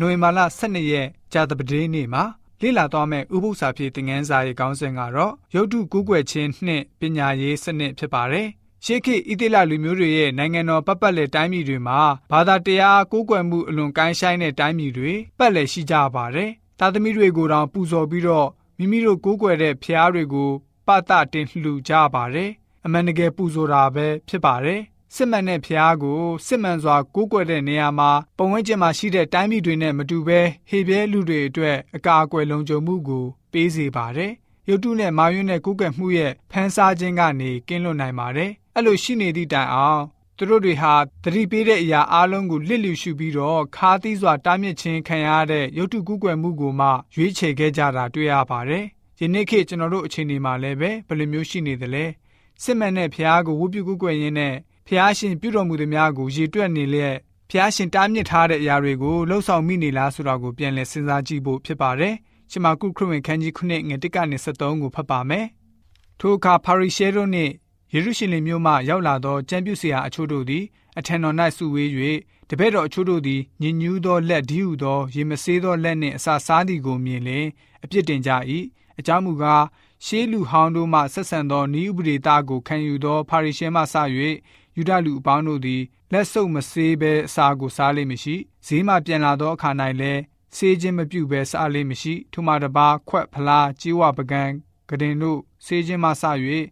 နိုဝင်ဘာလ12ရက်ကြာသပတေးနေ့မှာလေ့လာသွားမယ့်ဥပုသ္စာဖြစ်သင်ခန်းစာရဲ့ခေါင်းစဉ်ကတော့ရုပ်တုကူးကွယ်ခြင်းနှင့်ပညာရေးစနစ်ဖြစ်ပါတယ်။ရှေးခေတ်ဣသေလလူမျိုးတွေရဲ့နိုင်ငံတော်ပတ်ပတ်လည်တိုင်းပြည်တွေမှာဘာသာတရားကိုးကွယ်မှုအလွန်ကိုင်းဆိုင်တဲ့တိုင်းပြည်တွေပတ်လည်ရှိကြပါတယ်။သာသမီတွေကိုယ်တောင်ပူဇော်ပြီးတော့မိမိတို့ကိုးကွယ်တဲ့ဖျားတွေကိုပတတင်လှူကြပါတယ်။အမှန်တကယ်ပူဇော်တာပဲဖြစ်ပါတယ်။ စစ်မှန်တဲ့ဖျားကိုစစ်မှန်စွာကိုးကွယ်တဲ့နေရာမှာပုံဝန်းကျင်မှာရှိတဲ့တိုင်းပြည်တွေနဲ့မတူဘဲဟေပြဲလူတွေအတွက်အကာအကွယ်လုံခြုံမှုကိုပေးစေပါတယ်။ရုပ်တုနဲ့မာယွန်းနဲ့ကိုးကွယ်မှုရဲ့ဖန်ဆားခြင်းကနေကင်းလွတ်နိုင်ပါတယ်။အဲ့လိုရှိနေသည့်တိုင်အောင်သူတို့တွေဟာတတိပေးတဲ့အရာအလုံးကိုလစ်လျူရှုပြီးတော့ခါးသီးစွာတားမြစ်ခြင်းခံရတဲ့ရုပ်တုကူးကွယ်မှုကိုမှရွေးချယ်ခဲ့ကြတာတွေ့ရပါတယ်။ယနေ့ခေတ်ကျွန်တော်တို့အချိန်ဒီမှာလည်းပဲဘယ်လိုမျိုးရှိနေသလဲ။စစ်မှန်တဲ့ဖျားကိုဝုပြုကူးကွယ်ရင်းနဲ့ ဖျားရှင်ပြုတော်မူသည်များကိုရည်တွက်နေလျက်ဖျားရှင်တားမြစ်ထားတဲ့အရာတွေကိုလှုပ်ဆောင်မိနေလားဆိုတာကိုပြန်လည်စဉ်းစားကြည့်ဖို့ဖြစ်ပါတယ်။ရှမာကုခရစ်ဝင်ခန်းကြီး9ငွေ1ကနေ73ကိုဖတ်ပါမယ်။ထိုအခါပါရီရှဲတို့နှင့်ယေရုရှလင်မြို့မှရောက်လာသောကျမ်းပြုဆရာအချို့တို့သည်အထံတော်၌စုဝေး၍တပည့်တော်အချို့တို့သည်ညဉ့်ညူးသောလက်ဒီဟုသောရေမဆေးသောလက်နှင့်အစာစားသည်ကိုမြင်လျင်အပြစ်တင်ကြ၏အကြောင်းမူကားရှေးလူဟောင်းတို့မှဆက်ဆံသောဤဥပဒေသားကိုခံယူသောပါရီရှဲမှစ၍ ယူဒလူအပေါင်းတို့သည်လက်ဆုပ်မဆေးဘဲအစာကိုစားလိမ့်မရှိဈေးမှပြန်လာသောအခါ၌လည်းဆေးခြင်းမပြုဘဲစားလိမ့်မရှိထိုမှတပါခွက်ဖလားကြေးဝပကံကတင်တို့ဆေးခြင်းမှစ၍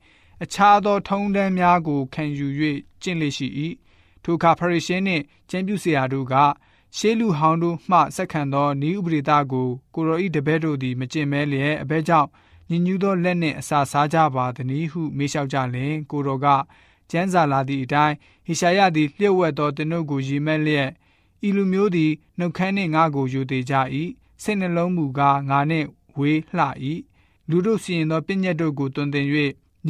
အခြားသောထုံးတမ်းများကိုခံယူ၍ကျင့်လေရှိ၏ထိုအခါဖရိရှင်းနှင့်ကျမ်းပြုဆရာတို့ကရှေးလူဟောင်းတို့မှဆက်ခံသောဤဥပဒေသားကိုကိုရောဤတပည့်တို့သည်မကျင့်မဲလျက်အဘဲကြောင့်ညဉ့်ညူးသောလက်နှင့်အစာစားကြပါသည်ဟုမေးလျှောက်ကြလျင်ကိုရောက ကျမ်းစာလာသည့်အတိုင်းဟေရှာယသည်လျှို့ဝှက်သောသင်တို့ကိုရည်မဲ့လျက်ဤလူမျိုးသည်နှုတ်ခမ်းနှင့်ငါကိုယူသေးကြ၏စိတ်နှလုံးမူကားငါနှင့်ဝေးလှ၏လူတို့စီရင်သောပညတ်တို့ကိုတွင်တင်၍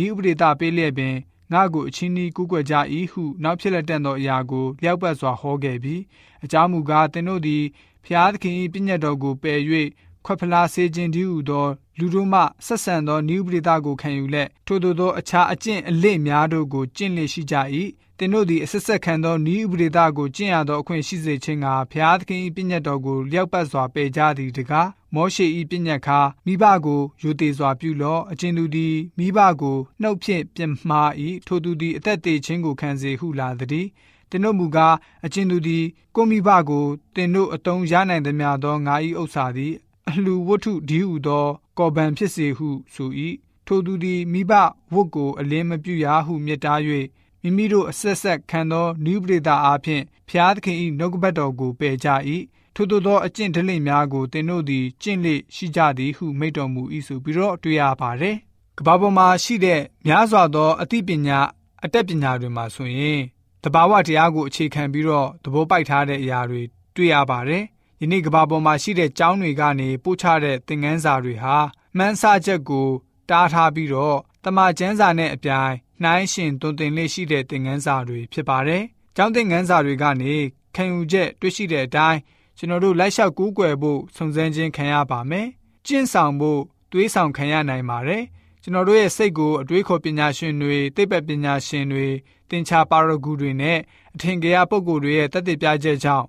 ဤဥပဒေတာပေးလျက်ပင်ငါကိုအချင်းဤကူးကွယ်ကြ၏ဟုနောက်ဖြစ်လက်တန်သောအရာကိုလျောက်ပတ်စွာဟောခဲ့ပြီးအကြောင်းမူကားသင်တို့သည်ဖျားသခင်၏ပညတ်တော်ကိုပယ်၍ ခွက်ဖလားစေခြင်းတည်းဟူသောလူတို့မှဆက်ဆံသောနိဥပဒေသကိုခံယူလက်ထို့သောသောအခြားအကျင့်အလေ့များတို့ကိုကျင့်လေရှိကြ၏သင်တို့သည်အဆက်ဆက်ခံသောနိဥပဒေသကိုကျင့်ရသောအခွင့်ရှိစေခြင်းကဘုရားသခင်၏ပြည့်ညတ်တော်ကိုလျောက်ပတ်စွာပယ်ကြသည်တကားမောရှေ၏ပြည့်ညတ်ခါမိဘကိုယူသေးစွာပြုလော့အကျဉ်သူသည်မိဘကိုနှုတ်ဖြင့်ပြမှား၏ထိုသူသည်အသက်သေးခြင်းကိုခံစေဟုလာသည်တင်တို့မူကားအကျဉ်သူသည်ကိုမိဘကိုတင်တို့အတုံးရနိုင်သည်များသောငါ၏ဥစ္စာသည် အလှဝတ္ထုဒီဟုသော ကော်ဘန်ဖြစ်စေဟုဆို၏ထိုသူသည်မိဘဝတ်ကို အလင်းမပြုရဟုမြတ်တား၍မိမိတို့အဆက်ဆက်ခံသောနုပရိသအားဖြင့်ဖျားသခင်၏နှုတ်ကပတ်တော်ကိုပယ်ကြ၏ထို့သောအကျင့်ဒလိများကိုသင်တို့သည်ကျင့်လေရှိကြသည်ဟုမိန့်တော်မူ၏ဆိုပြီးတော့တွေ့ရပါတယ်။ကဘာပေါ်မှာရှိတဲ့များစွာသောအသိပညာအတတ်ပညာတွေမှာဆိုရင်တဘာဝတရားကိုအခြေခံပြီးတော့သဘောပိုက်ထားတဲ့အရာတွေတွေ့ရပါတယ်။ ယနေ့ကဘာပေါ်မှာရှိတဲ့ကျောင်းတွေကနေပို့ချတဲ့သင်ခန်းစာတွေဟာမှန်းဆချက်ကိုတားထားပြီးတော့တမန်ကျမ်းစာနဲ့အပြိုင်နှိုင်းရှင်တွင်တင်လေးရှိတဲ့သင်ခန်းစာတွေဖြစ်ပါတယ်။ကျောင်းသင်ခန်းစာတွေကနေခံယူချက်တွေ့ရှိတဲ့အတိုင်းကျွန်တော်တို့လိုက်လျှောက်ကူးကွယ်ဖို့စုံစမ်းခြင်းခံရပါမယ်။ကျင့်ဆောင်ဖို့တွေးဆောင်ခံရနိုင်ပါတယ်။ကျွန်တော်တို့ရဲ့စိတ်ကိုအတွေးခေါ်ပညာရှင်တွေသိပ္ပံပညာရှင်တွေသင်္ချာပါရဂူတွေနဲ့အထင်ကရပုဂ္ဂိုလ်တွေရဲ့တသက်ပြချက်ကြောင့်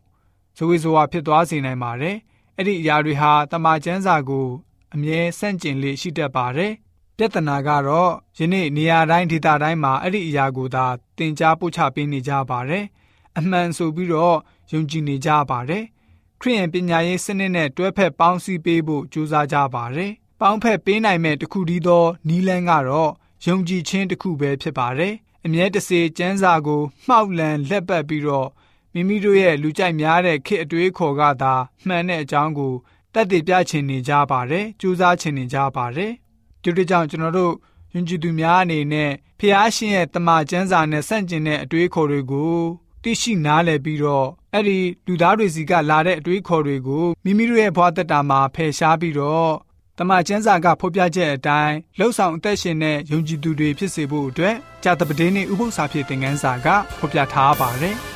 ဇဝေဇဝါဖြစ်သွားစေနိုင်ပါတယ်။အဲ့ဒီအရာတွေဟာတမန်ကျမ်းစာကိုအမြဲဆန့်ကျင်လေရှိတတ်ပါတယ်။ပြဿနာကတော့ယနေ့နေရာတိုင်းဒေသတိုင်းမှာအဲ့ဒီအရာကိုသာသင်ကြားပို့ချပေးနေကြပါတယ်။အမှန်ဆိုပြီးတော့ယုံကြည်နေကြပါတယ်။ခရိယန်ပညာရေးစနစ်နဲ့တွဲဖက်ပေါင်းစည်းပေးဖို့ကြိုးစားကြပါတယ်။ပေါင်းဖက်ပေးနိုင်မဲ့တခုတည်းသောနီးလန်းကတော့ယုံကြည်ခြင်းတစ်ခုပဲဖြစ်ပါတယ်။အမြဲတစေကျမ်းစာကိုမှောက်လန်လက်ပတ်ပြီးတော့ မိမိတို့ရဲ့လူကြိုက်များတဲ့ခေတ်အတွေးခေါ်ကသာမှန်တဲ့အကြောင်းကိုတက်တည်ပြချင်နေကြပါတယ်ကြိုးစားချင်နေကြပါတယ်ဒီလိုကြောင့်ကျွန်တော်တို့ယဉ်ကျေးသူများအနေနဲ့ဖះရှင်ရဲ့တမန်ကျမ်းစာနဲ့ဆန့်ကျင်တဲ့အတွေးခေါ်တွေကိုသိရှိနားလည်ပြီးတော့အဲ့ဒီလူသားတွေစီကလာတဲ့အတွေးခေါ်တွေကိုမိမိတို့ရဲ့ဘဝတက်တာမှာဖယ်ရှားပြီးတော့တမန်ကျမ်းစာကဖော်ပြချက်အတိုင်းလှုပ်ဆောင်အသက်ရှင်တဲ့ယုံကြည်သူတွေဖြစ်စေဖို့အတွက်ကြာတပဒင်းနဲ့ဥပုသ္စာဖြစ်တဲ့ငန်းစာကဖော်ပြထားပါတယ်။